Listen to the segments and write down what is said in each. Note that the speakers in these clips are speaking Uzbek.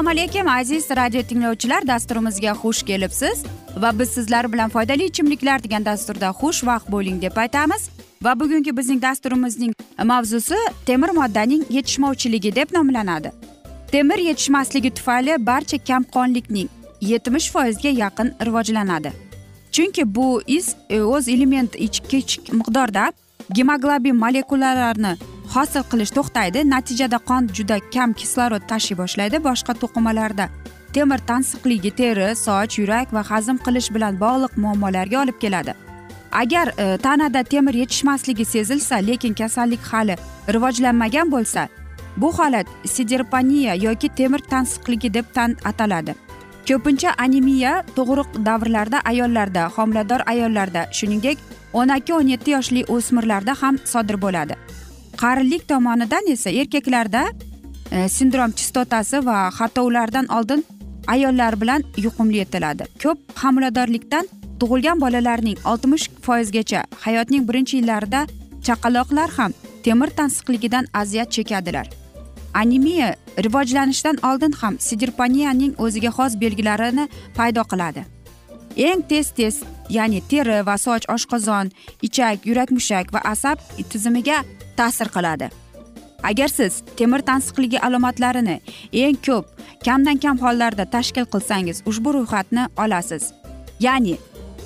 assalomu alaykum aziz radio tinglovchilar. Dasturimizga xush kelibsiz va biz sizlar bilan foydali ichimliklar degan dasturda xushvaqt bo'ling deb aytamiz. Va bugungi bizning dasturimizning mavzusi temir moddaning yetishmovchiligi deb nomlanadi. Temir yetishmasligi tufayli barcha kamqonlikning yetmish foizga yaqin rivojlanadi. Chunki bu iz e, o'z element kichik miqdorda gemoglobin molekulalarini hosil qilish to'xtaydi. Natijada qon juda kam kislorod tashiy boshlaydi. Boshqa to'qimalarda temir tansiqligi teri soch yurak va hazm qilish bilan bog'liq muammolarga olib keladi. Agar e, tanada temir yetishmasligi sezilsa lekin kasallik hali rivojlanmagan bo'lsa bu holat siderpaniya yoki temir tansiqligi deb tan ataladi. Ko'pincha anemiya tug'ruq davrlarida ayollarda homilador ayollarda shuningdek o'n ikki o'n yetti yoshli o'smirlarda ham sodir bo'ladi. Qarilik tomonidan esa erkaklarda e, sindrom chistotasi va xatovlardan oldin ayollar bilan yuqumli etiladi. Ko'p homiladorlikdan tug'ilgan bolalarning oltmish foizgacha hayotning birinchi yillarida chaqaloqlar ham temir tansiqligidan aziyat chekadilar. Anemiya rivojlanishdan oldin ham sidirpaniyaning o'ziga xos belgilarini paydo qiladi. Eng tez tez ya'ni teri va soch oshqozon ichak yurak mushak va asab tizimiga ta'sir qiladi. Agar siz temir tansiqligi alomatlarini eng ko'p kamdan kam hollarda tashkil qilsangiz ushbu ro'yxatni olasiz. Ya'ni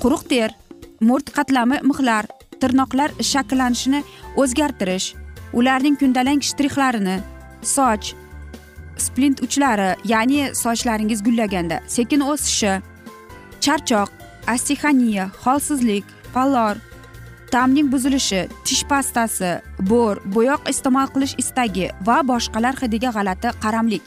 quruq ter murt qatlami mixlar tirnoqlar shakllanishini o'zgartirish ularning kundalang shtrixlarini soch splint uchlari ya'ni sochlaringiz gullaganda sekin o'sishi charchoq astixaniya holsizlik pallor ta'mning buzilishi tish pastasi bo'r bo'yoq iste'mol qilish istagi va boshqalar hidiga g'alati qaramlik.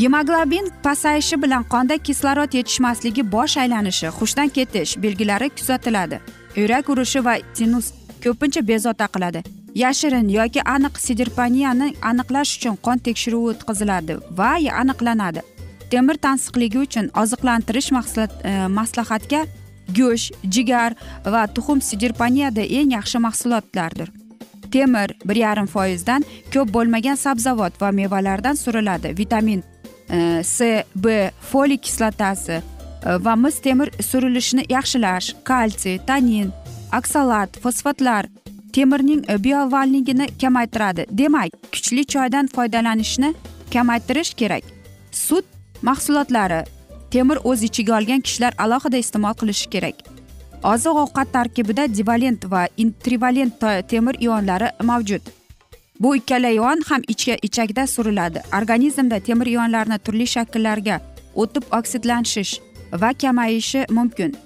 Gemoglobin pasayishi bilan qonda kislorod yetishmasligi bosh aylanishi hushdan ketish belgilari kuzatiladi. Yurak urishi va sinus ko'pincha bezovta qiladi. Yashirin yoki aniq sidirpaniyani aniqlash uchun qon tekshiruvi o'tkaziladi va aniqlanadi. Temir tansiqligi uchun oziqlantirish e, maslahatga go'sht jigar va tuxum sidirpaniyada eng yaxshi mahsulotlardir. Temir bir yarim foizdan ko'p bo'lmagan sabzavot va mevalardan suriladi. Vitamin e, c b folik kislotasi e, va mis temir surilishini yaxshilash kalsiy tanin oksalat fosfatlar temirning e, biovalligini kamaytiradi. Demak kuchli choydan foydalanishni kamaytirish kerak. Sut mahsulotlari temir o'z ichiga olgan kishilar alohida iste'mol qilishi kerak. Oziq ovqat tarkibida divalent va intrivalent e, temir ionlari mavjud. Bu ikkala ion ham ichga ichakda suriladi. Organizmda temir ionlarini turli shakllarga o'tib oksidlanishish va kamayishi mumkin.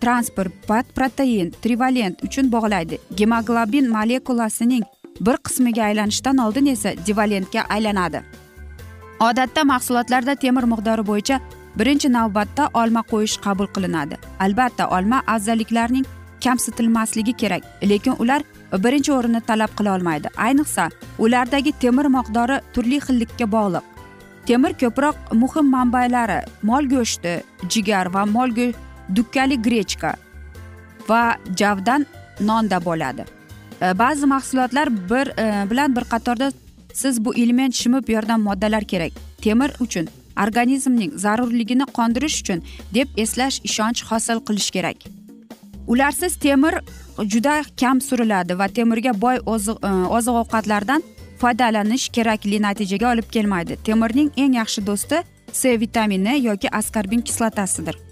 Transport protein trivalent uchun bog'laydi gemoglobin molekulasining bir qismiga aylanishdan oldin esa divalentga aylanadi odatda mahsulotlarda temir miqdori bo'yicha birinchi navbatda olma qo'yish qabul qilinadi albatta olma afzalliklarning kamsitilmasligi kerak lekin ular birinchi o'rinni talab qila olmaydi ayniqsa ulardagi temir miqdori turli xillikka bog'liq temir ko'proq muhim manbalari mol go'shti jigar va mol dukkali grechka va javdan nonda bo'ladi. E, ba'zi mahsulotlar bir e, bilan bir qatorda siz bu element shimib yordam moddalar kerak. Temir uchun organizmning zarurligini qondirish uchun deb eslash ishonch hosil qilish kerak. Ularsiz temir juda kam suriladi va temirga boy oziq e, ovqatlardan foydalanish kerakli natijaga olib kelmaydi. Temirning eng yaxshi do'sti c vitamini yoki askarbin kislotasidir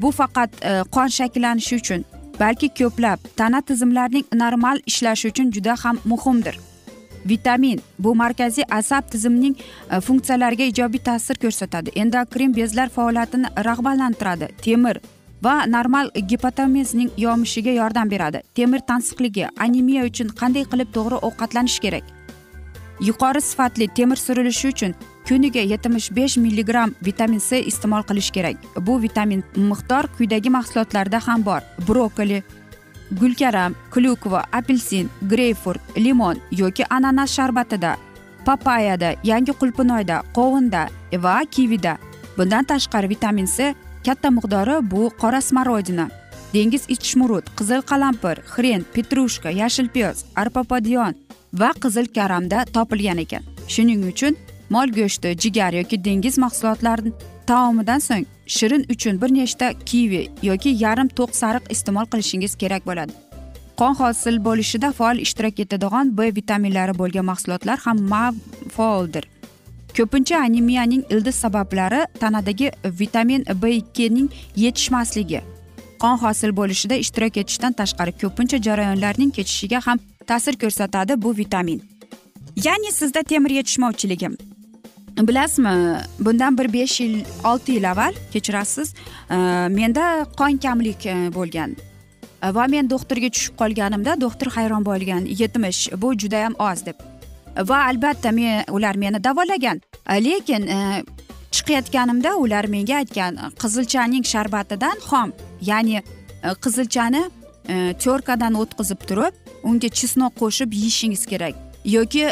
bu faqat e, qon shakllanishi uchun balki ko'plab tana tizimlarining normal ishlashi uchun juda ham muhimdir. Vitamin bu markaziy asab tizimining e, funksiyalariga ijobiy ta'sir ko'rsatadi. Endokrin bezlar faoliyatini rag'batlantiradi temir va normal gipotamizning yomishiga yordam beradi. Temir tansiqligi anemiya uchun qanday qilib to'g'ri ovqatlanish kerak? Yuqori sifatli temir surilishi uchun kuniga yetmish besh milligramm vitamin c iste'mol qilish kerak. Bu vitamin miqdor quyidagi mahsulotlarda ham bor. Brokoli gulkaram klyukva apelsin greyfurt limon yoki ananas sharbatida papayada yangi qulpinoyda qovunda va kivida. Bundan tashqari vitamin c katta miqdori bu qora smorodina dengiz ichmurut qizil qalampir xren petrushka yashil piyoz arpapadiyon va qizil karamda topilgan ekan. Shuning uchun mol go'shti jigar yoki dengiz mahsulotlari taomidan so'ng shirin uchun bir nechta kivi yoki yarim to'q sariq iste'mol qilishingiz kerak bo'ladi. Qon hosil bo'lishida faol ishtirok etadigan b vitaminlari bo'lgan mahsulotlar ham faoldir ko'pincha anemiyaning ildiz sabablari tanadagi vitamin b ikkining yetishmasligi qon hosil bo'lishida ishtirok etishdan tashqari ko'pincha jarayonlarning kechishiga ham ta'sir ko'rsatadi bu vitamin. Ya'ni sizda temir yetishmovchiligi bilasizmi bundan bir besh yil olti yil avval kechirasiz e, menda qon kamlik e, bo'lgan. E, va men doktorga tushib qolganimda doktor hayron bo'lgan yetmish bu judayam oz deb. Va albatta men ular meni davolagan lekin chiqayotganimda ular menga aytgan qizilchaning sharbatidan xom ya'ni qizilchani terkadan o'tkazib turib unga chesnok qo'shib yeyishingiz kerak. Yoki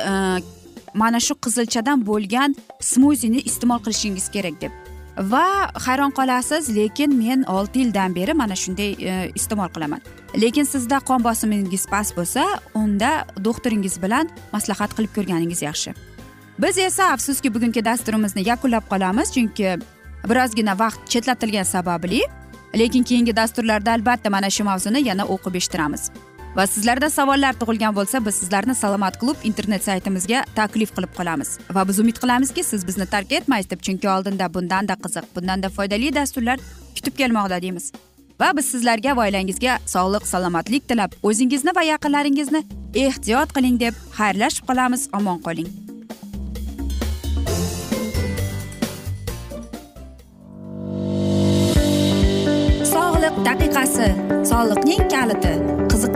mana shu qizilchadan bo'lgan smuzini iste'mol qilishingiz kerak deb. Va hayron qolasiz lekin men olti yildan beri mana shunday e, iste'mol qilaman. Lekin sizda qon bosimingiz past bo'lsa unda doktoringiz bilan maslahat qilib ko'rganingiz yaxshi. Biz esa afsuski bugungi dasturimizni yakunlab qolamiz chunki birozgina vaqt chetlatilgani sababli lekin keyingi dasturlarda albatta mana shu mavzuni yana o'qib eshittiramiz. Va sizlarda savollar tug'ilgan bo'lsa biz sizlarni salomat klub internet saytimizga taklif qilib qolamiz. Va biz umid qilamizki siz bizni tark etmaysiz deb chunki oldinda bundanda qiziq bundanda foydali dasturlar kutib kelmoqda deymiz. Va biz sizlarga va oilangizga sog'lik salomatlik tilab o'zingizni va yaqinlaringizni ehtiyot qiling deb xayrlashib qolamiz. Omon qoling. Sog'liq daqiqasi. Soliqning kaliti.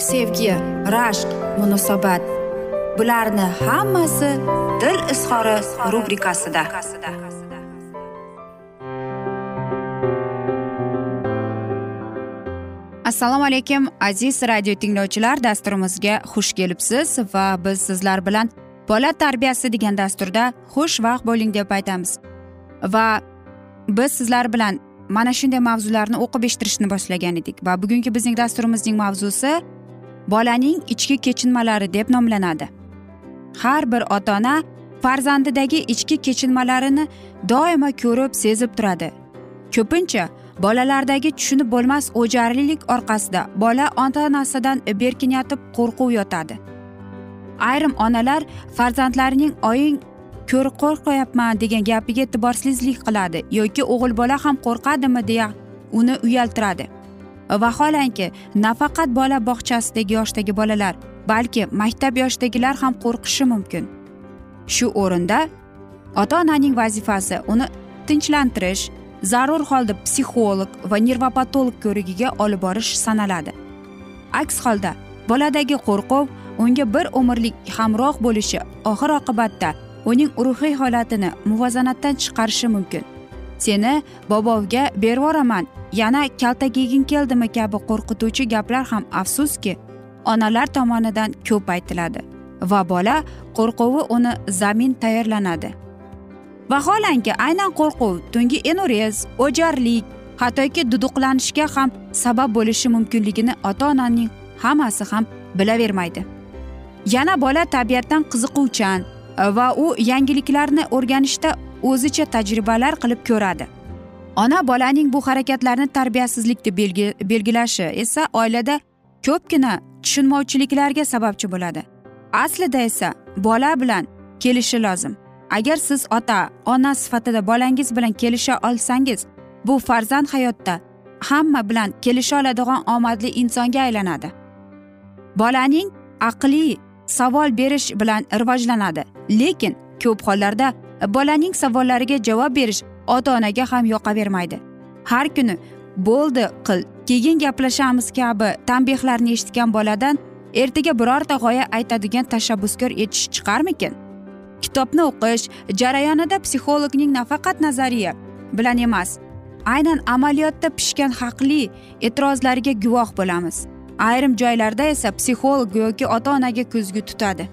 sevgi rashq munosabat. Bularni hammasi dil izhori rubrikasida. Assalomu alaykum aziz radio tinglovchilar dasturimizga xush kelibsiz va biz sizlar bilan bola tarbiyasi degan dasturda xushvaqt bo'ling deb aytamiz. Va biz sizlar bilan mana shunday mavzularni o'qib eshittirishni boshlagan edik va bugungi bizning dasturimizning mavzusi bolaning ichki kechinmalari deb nomlanadi. Har bir ota ona farzandidagi ichki kechinmalarini doimo ko'rib sezib turadi. Ko'pincha bolalardagi tushunib bo'lmas o'jarlilik orqasida bola ota onasidan berkinayotib qo'rquv yotadi. Ayrim onalar farzandlarining oying ko'r qo'rqyapman degan gapiga e'tiborsizlik qiladi yoki o'g'il bola ham qo'rqadimi? deya uni uyaltiradi. Vaholanki nafaqat bola bog'chasidagi yoshdagi bolalar balki maktab yoshidagilar ham qo'rqishi mumkin. Shu o'rinda ota onaning vazifasi uni tinchlantirish zarur holda psixolog va nervopatolog ko'rigiga olib borish sanaladi. Aks holda boladagi qo'rquv unga bir umrlik hamroh bo'lishi oxir oqibatda uning ruhiy holatini muvozanatdan chiqarishi mumkin. Seni bobovga bervoraman yana kaltak keldimi kabi qo'rqituvchi gaplar ham afsuski onalar tomonidan ko'p aytiladi va bola qo'rquvi uni zamin tayyorlanadi. Vaholanki aynan qo'rquv tungi enurez o'jarlik hattoki duduqlanishga ham sabab bo'lishi mumkinligini ota onaning hammasi ham bilavermaydi. Yana bola tabiatdan qiziquvchan va u yangiliklarni o'rganishda o'zicha tajribalar qilib ko'radi. Ona bolaning bu harakatlarini tarbiyasizlik deb belgilashi esa oilada ko'pgina tushunmovchiliklarga sababchi bo'ladi. Aslida esa bola bilan kelishi lozim. Agar siz ota ona sifatida bolangiz bilan kelisha olsangiz bu farzand hayotda hamma bilan kelisha oladigan omadli insonga aylanadi. Bolaning aqliy savol berish bilan rivojlanadi. Lekin ko'p hollarda bolaning savollariga javob berish ota onaga ham yoqavermaydi. Har kuni bo'ldi qil keyin gaplashamiz kabi tanbehlarni eshitgan boladan ertaga birorta g'oya aytadigan tashabbuskor etish chiqarmikin? Kitobni o'qish jarayonida psixologning nafaqat nazariya bilan emas aynan amaliyotda pishgan haqli e'tirozlariga guvoh bo'lamiz. Ayrim joylarda esa psixolog yoki ota onaga ko'zgu tutadi.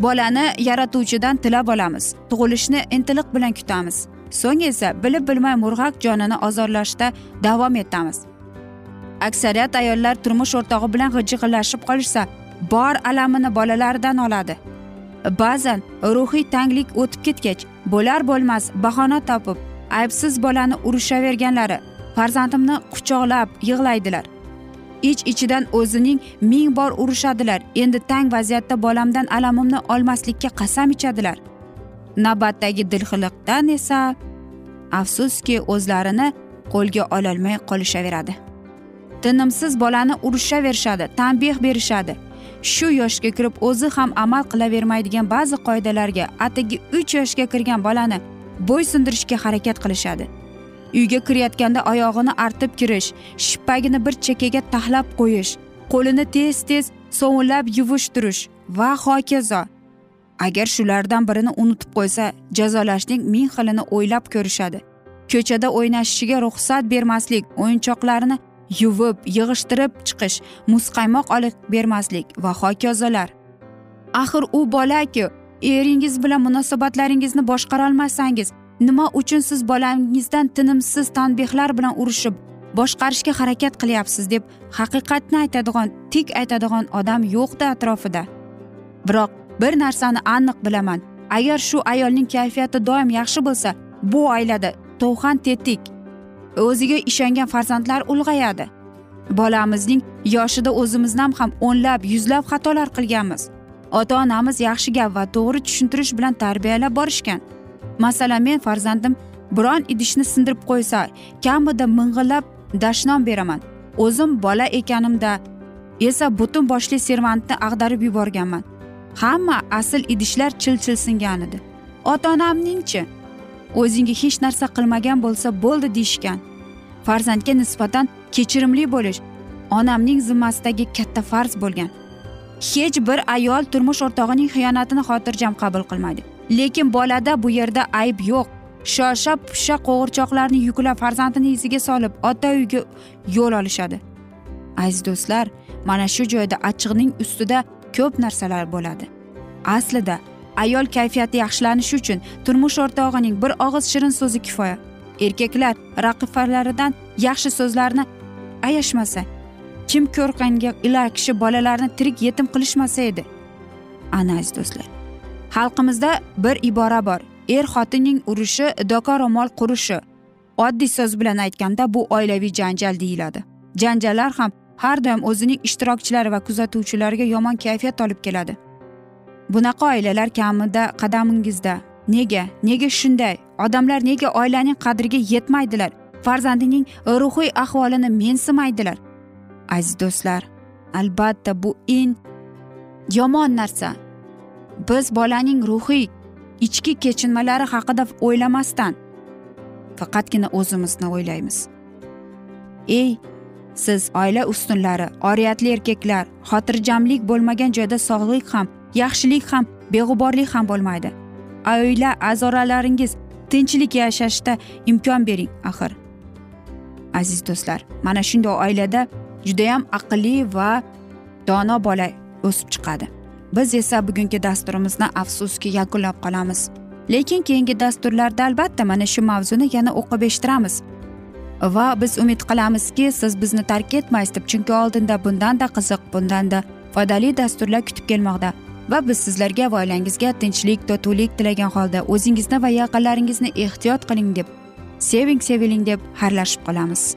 Bolani yaratuvchidan tilab olamiz tug'ilishni intiliq bilan kutamiz. So'ng esa bilib bilmay murg'ak jonini ozorlashda davom etamiz. Aksariyat ayollar turmush o'rtog'i bilan g'ijig'illashib qolishsa bor alamini bolalaridan oladi. Ba'zan ruhiy tanglik o'tib ketgach bo'lar bo'lmas bahona topib aybsiz bolani urishaverganlari farzandimni quchoqlab yig'laydilar. Ich ichidan o'zining ming bor urishadilar endi tang vaziyatda bolamdan alamimni olmaslikka qasam ichadilar. Navbatdagi dilxiliqdan esa afsuski o'zlarini qo'lga ololmay qolishaveradi. Tinimsiz bolani urishaverishadi tanbeh berishadi. Shu yoshga kirib o'zi ham amal qilavermaydigan ba'zi qoidalarga atigi uch yoshga kirgan bolani bo'ysundirishga harakat qilishadi. Uyga kirayotganda oyog'ini artib kirish shippagini bir chekkaga taxlab qo'yish qo'lini tez tez sovunlab yuvish turish va hokazo. Agar shulardan birini unutib qo'ysa jazolashning ming xilini o'ylab ko'rishadi. Ko'chada o'ynashishiga ruxsat bermaslik o'yinchoqlarini yuvib yig'ishtirib chiqish muzqaymoq olib bermaslik va hokazolar. Axir u bolaku eringiz bilan munosabatlaringizni boshqara olmasangiz nima uchun siz bolangizdan tinimsiz tanbehlar bilan urushib boshqarishga harakat qilyapsiz deb haqiqatni aytadigan tik aytadigan odam yo'qda atrofida. Biroq bir narsani aniq bilaman. Agar shu ayolning kayfiyati doim yaxshi bo'lsa bu oilada to'xan tetik o'ziga ishongan farzandlar ulg'ayadi. Bolamizning yoshida o'zimizdan ham o'nlab yuzlab xatolar qilganmiz. Ota onamiz yaxshi gap va to'g'ri tushuntirish bilan tarbiyalab borishgan. Masalan men farzandim biron idishni sindirib qo'ysa kamida ming'illab dashnom beraman. O'zim bola ekanimda esa butun boshli servantni ag'darib yuborganman. Hamma asl idishlar chil chil singan edi ota onamningchi o'zingga hech narsa qilmagan bo'lsa bo'ldi deyishgan. Farzandga nisbatan kechirimli bo'lish onamning zimmasidagi katta farz bo'lgan. Hech bir ayol turmush o'rtog'ining xiyonatini xotirjam qabul qilmaydi. Lekin bolada bu yerda ayb yo'q. Shosha pisha qo'g'irchoqlarni yuklab farzandini iziga solib ota uyiga yo'l olishadi. Aziz do'stlar mana shu joyda achchiqning ustida ko'p narsalar bo'ladi. Aslida ayol kayfiyati yaxshilanishi uchun turmush o'rtog'ining bir og'iz shirin so'zi kifoya. Erkaklar raqibalaridan yaxshi so'zlarni ayashmasa kim ko'rqanga ila kishi bolalarni tirik yetim qilishmasa edi? Ana aziz do'stlar xalqimizda bir ibora bor. Er xotinning urushi doka ro'mol qurishi. Oddiy so'z bilan aytganda bu oilaviy janjal deyiladi. Janjallar ham har doim o'zining ishtirokchilari va kuzatuvchilariga yomon kayfiyat olib keladi. Bunaqa oilalar kamida qadamingizda nega nega shunday odamlar nega oilaning qadriga yetmaydilar farzandining ruhiy ahvolini mensimaydilar? Aziz do'stlar albatta bu eng yomon narsa. Biz bolaning ruhiy ichki kechinmalari haqida o'ylamasdan faqatgina o'zimizni o'ylaymiz. Ey siz oila ustunlari oriyatli erkaklar xotirjamlik bo'lmagan joyda sog'lik ham yaxshilik ham beg'uborlik ham bo'lmaydi. Oila a'zolaringiz tinchlik yashashda imkon bering axir. Aziz do'stlar mana shunday oilada judayam aqlli va dono bola o'sib chiqadi. Biz esa bugungi dasturimizni afsuski yakunlab qolamiz. Lekin keyingi dasturlarda albatta mana shu mavzuni yana o'qib eshittiramiz. Va biz umid qilamizki siz bizni tark etmaysiz deb chunki oldinda bundanda qiziq bundanda foydali dasturlar kutib kelmoqda. Va biz sizlarga va oilangizga tinchlik totuvlik tilagan holda o'zingizni va yaqinlaringizni ehtiyot qiling deb seving seviling deb xayrlashib qolamiz.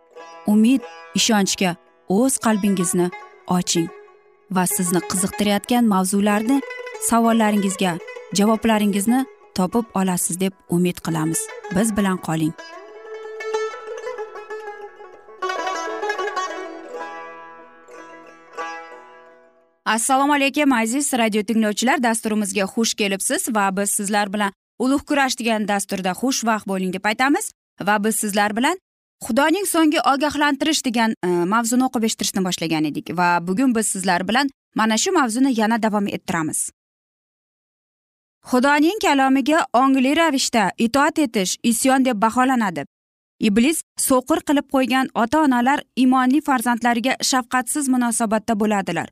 umid ishonchga o'z qalbingizni oching va sizni qiziqtirayotgan mavzularni savollaringizga javoblaringizni topib olasiz deb umid qilamiz. Biz bilan qoling. Assalomu alaykum aziz radio tinglovchilar. Dasturimizga xush kelibsiz va biz sizlar bilan ulug' kurash degan dasturda xushvaqt bo'ling deb aytamiz va biz sizlar bilan xudoning so'nggi ogohlantirish degan e, mavzuni o'qib eshittirishni boshlagan edik va bugun biz sizlar bilan mana shu mavzuni yana davom ettiramiz. Xudoning kalomiga ongli ravishda itoat etish isyon deb baholanadi. Iblis so'qir qilib qo'ygan ota onalar iymonli farzandlariga shafqatsiz munosabatda bo'ladilar.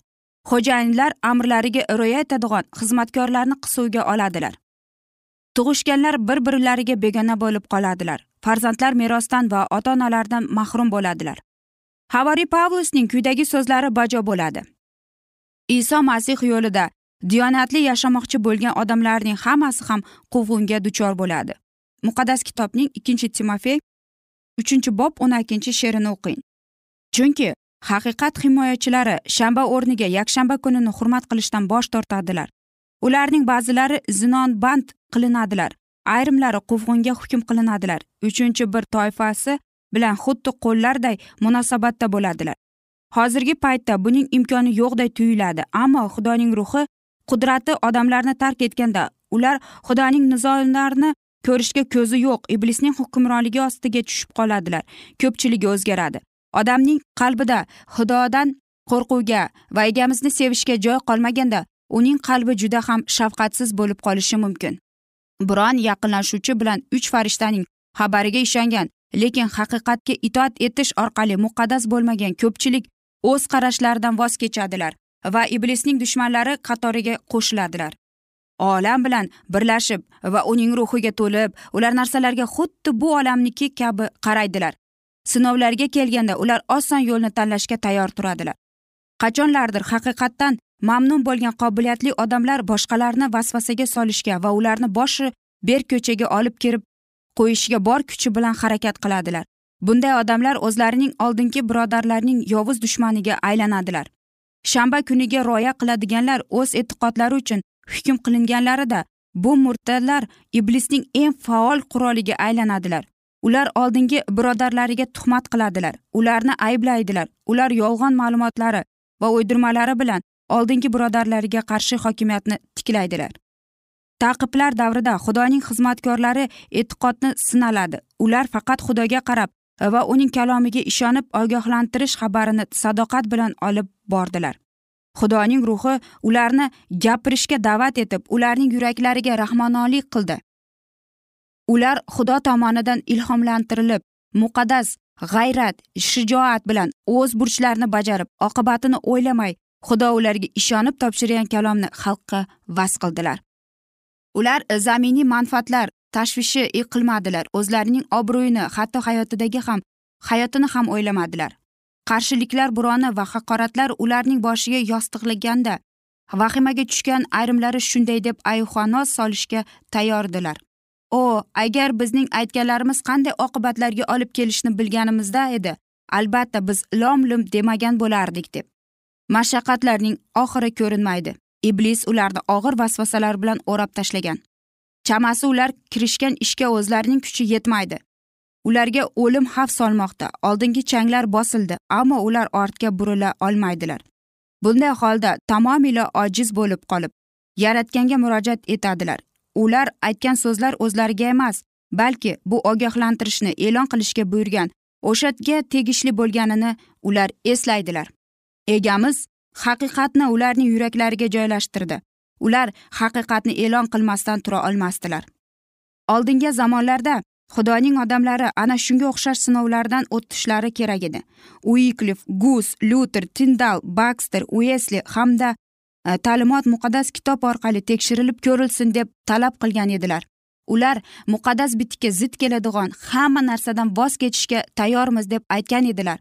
Xo'jayinlar amrlariga rioya etadigan xizmatkorlarni qisuvga oladilar. Tug'ishganlar bir birlariga begona bo'lib qoladilar. Farzandlar merosdan va ota onalardan mahrum bo'ladilar. Havariy pavlusning quyidagi so'zlari bajo bo'ladi. Iso masih yo'lida diyonatli yashamoqchi bo'lgan odamlarning hammasi ham quvg'inga duchor bo'ladi. Muqaddas kitobning ikkinchi timofey uchinchi bob o'n ikkinchi she'rini o'qing. Chunki haqiqat himoyachilari shanba o'rniga yakshanba kunini hurmat qilishdan bosh tortadilar. Ularning ba'zilari zinonband qilinadilar ayrimlari quvg'inga hukm qilinadilar. Uchinchi bir toifasi bilan xuddi qo'llarday munosabatda bo'ladilar. Hozirgi paytda buning imkoni yo'qday tuyuladi ammo xudoning ruhi qudrati odamlarni tark etganda ular xudoning nizolarini ko'rishga ko'zi yo'q iblisning hukmronligi ostiga tushib qoladilar ko'pchiligi o'zgaradi. Odamning qalbida xudodan qo'rquvga va egamizni sevishga joy qolmaganda uning qalbi juda ham shafqatsiz bo'lib qolishi mumkin. Biron yaqinlashuvchi bilan uch farishtaning xabariga ishongan lekin haqiqatga itoat etish orqali muqaddas bo'lmagan ko'pchilik o'z qarashlaridan voz kechadilar va iblisning dushmanlari qatoriga qo'shiladilar olam bilan birlashib va uning ruhiga to'lib ular narsalarga xuddi bu olamniki kabi qaraydilar. Sinovlarga kelganda ular oson yo'lni tanlashga tayyor turadilar. Qachonlardir haqiqatdan mamnun bo'lgan qobiliyatli odamlar boshqalarni vasvasaga solishga va ularni boshi berk ko'chaga olib kirib qo'yishga bor kuchi bilan harakat qiladilar. Bunday odamlar o'zlarining oldingi birodarlarining yovuz dushmaniga aylanadilar. Shanba kuniga rioya qiladiganlar o'z e'tiqodlari uchun hukm qilinganlarida bu murtadlar iblisning eng faol quroliga aylanadilar. Ular oldingi birodarlariga tuhmat qiladilar ularni ayblaydilar ular yolg'on ma'lumotlari va o'ydirmalari bilan oldingi birodarlariga qarshi hokimiyatni tiklaydilar. Taqiblar davrida xudoning xizmatkorlari e'tiqodni sinaladi. Ular faqat xudoga qarab va uning kalomiga ishonib ogohlantirish xabarini sadoqat bilan olib bordilar. Xudoning ruhi ularni gapirishga da'vat etib ularning yuraklariga rahmononlik qildi. Ular xudo tomonidan ilhomlantirilib muqaddas g'ayrat shijoat bilan o'z burchlarini bajarib oqibatini o'ylamay xudo ularga ishonib topshirgan kalomni xalqqa vaz qildilar. Ular e, zaminiy manfaatlar tashvishi qilmadilar o'zlarining obro'yini hatto hayotidagi ham hayotini ham o'ylamadilar. Qarshiliklar buroni va haqoratlar ularning boshiga yostiqlaganda vahimaga tushgan ayrimlari shunday deb ayuhanos solishga tayyordilar. O agar bizning aytganlarimiz qanday oqibatlarga olib kelishini bilganimizda edi albatta biz lom lim demagan bo'lardik deb. Mashaqqatlarning oxiri ko'rinmaydi. Iblis ularni og'ir vasvasalar bilan o'rab tashlagan. Chamasi ular kirishgan ishga o'zlarining kuchi yetmaydi. Ularga o'lim xavf solmoqda. Oldingi changlar bosildi ammo ular ortga burila olmaydilar. Bunday holda tamomila ojiz bo'lib qolib yaratganga murojaat etadilar. Ular aytgan so'zlar o'zlariga emas balki bu ogohlantirishni e'lon qilishga buyurgan o'shaga tegishli bo'lganini ular eslaydilar. Egamiz haqiqatni ularning yuraklariga joylashtirdi. Ular haqiqatni e'lon qilmasdan tura olmasdilar. Oldingi zamonlarda xudoning odamlari ana shunga o'xshash sinovlardan o'tishlari kerak edi. Uiklif gus luter tindal bakster uesli hamda e, ta'limot muqaddas kitob orqali tekshirilib ko'rilsin deb talab qilgan edilar. Ular muqaddas bitikka zid keladigan hamma narsadan voz kechishga tayyormiz deb aytgan edilar.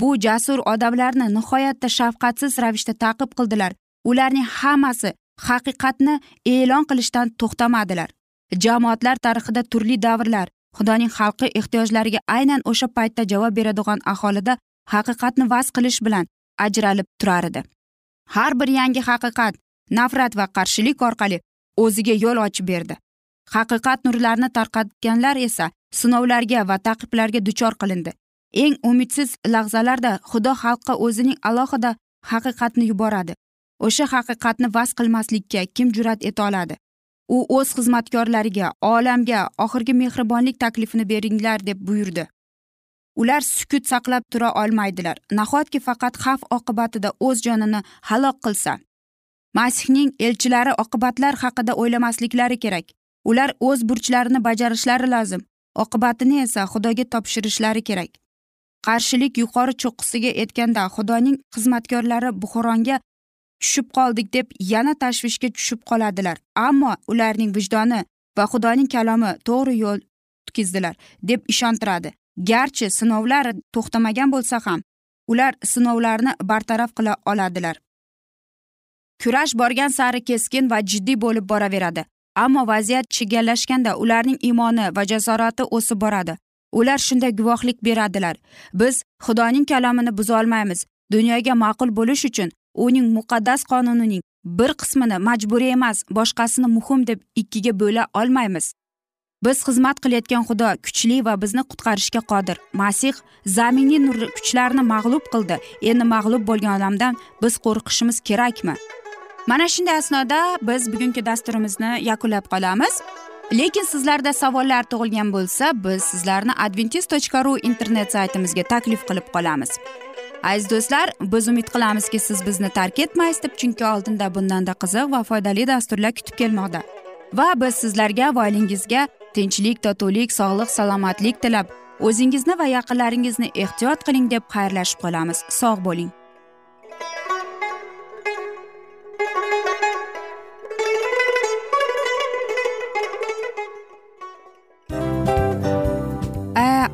Bu jasur odamlarni nihoyatda shafqatsiz ravishda taqib qildilar. Ularning hammasi haqiqatni e'lon qilishdan to'xtamadilar. Jamoatlar tarixida turli davrlar xudoning xalqi ehtiyojlariga aynan o'sha paytda javob beradigan aholida haqiqatni vaz qilish bilan ajralib turar edi. Har bir yangi haqiqat nafrat va qarshilik orqali o'ziga yo'l ochib berdi. Haqiqat nurlarini tarqatganlar esa sinovlarga va taqiblarga duchor qilindi. Eng umidsiz lahzalarda xudo xalqqa o'zining alohida haqiqatni yuboradi. O'sha haqiqatni vaz qilmaslikka kim jur'at eta oladi? U o'z xizmatkorlariga olamga oxirgi mehribonlik taklifini beringlar deb buyurdi. Ular sukut saqlab tura olmaydilar. Nahotki faqat xavf oqibatida o'z jonini halok qilsa? Masihning elchilari oqibatlar haqida o'ylamasliklari kerak. Ular o'z burchlarini bajarishlari lozim. Oqibatini esa xudoga topshirishlari kerak. Qarshilik yuqori cho'qqisiga yetganda xudoning xizmatkorlari buxoronga tushib qoldik deb yana tashvishga tushib qoladilar. Ammo ularning vijdoni va xudoning kalomi to'g'ri yo'l tutkizdilar deb ishontiradi. Garchi sinovlar to'xtamagan bo'lsa ham ular sinovlarni bartaraf qila oladilar. Kurash borgan sari keskin va jiddiy bo'lib boraveradi. Ammo vaziyat chigallashganda ularning iymoni va jasorati o'sib boradi. Ular shunday guvohlik beradilar. Biz xudoning kalomini buzolmaymiz. Dunyoga ma'qul bo'lish uchun uning muqaddas qonunining bir qismini majburiy emas boshqasini muhim deb ikkiga bo'la olmaymiz. Biz xizmat qilayotgan xudo kuchli va bizni qutqarishga qodir. Masih zaminiy nur kuchlarni mag'lub qildi. Endi mag'lub bo'lgan odamdan biz qo'rqishimiz kerakmi? Mana shunday asnoda biz bugungi dasturimizni yakunlab qolamiz. Lekin sizlarda savollar tug'ilgan bo'lsa biz sizlarni adventis tochka ru internet saytimizga taklif qilib qolamiz. Aziz do'stlar biz umid qilamizki siz bizni tark etmaysiz deb chunki oldinda bundanda qiziq va foydali dasturlar kutib kelmoqda. Va biz sizlarga va oilangizga tinchlik totuvlik sog'lik salomatlik tilab o'zingizni va yaqinlaringizni ehtiyot qiling deb xayrlashib qolamiz. Sog' bo'ling.